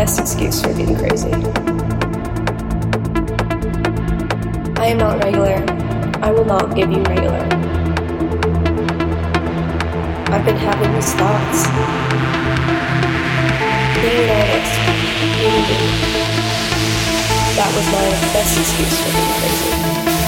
best excuse for being crazy. I am not regular. I will not give you regular. I've been having these thoughts. Being an artist, being me. That was my best excuse for being crazy.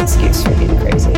Excuse for being crazy.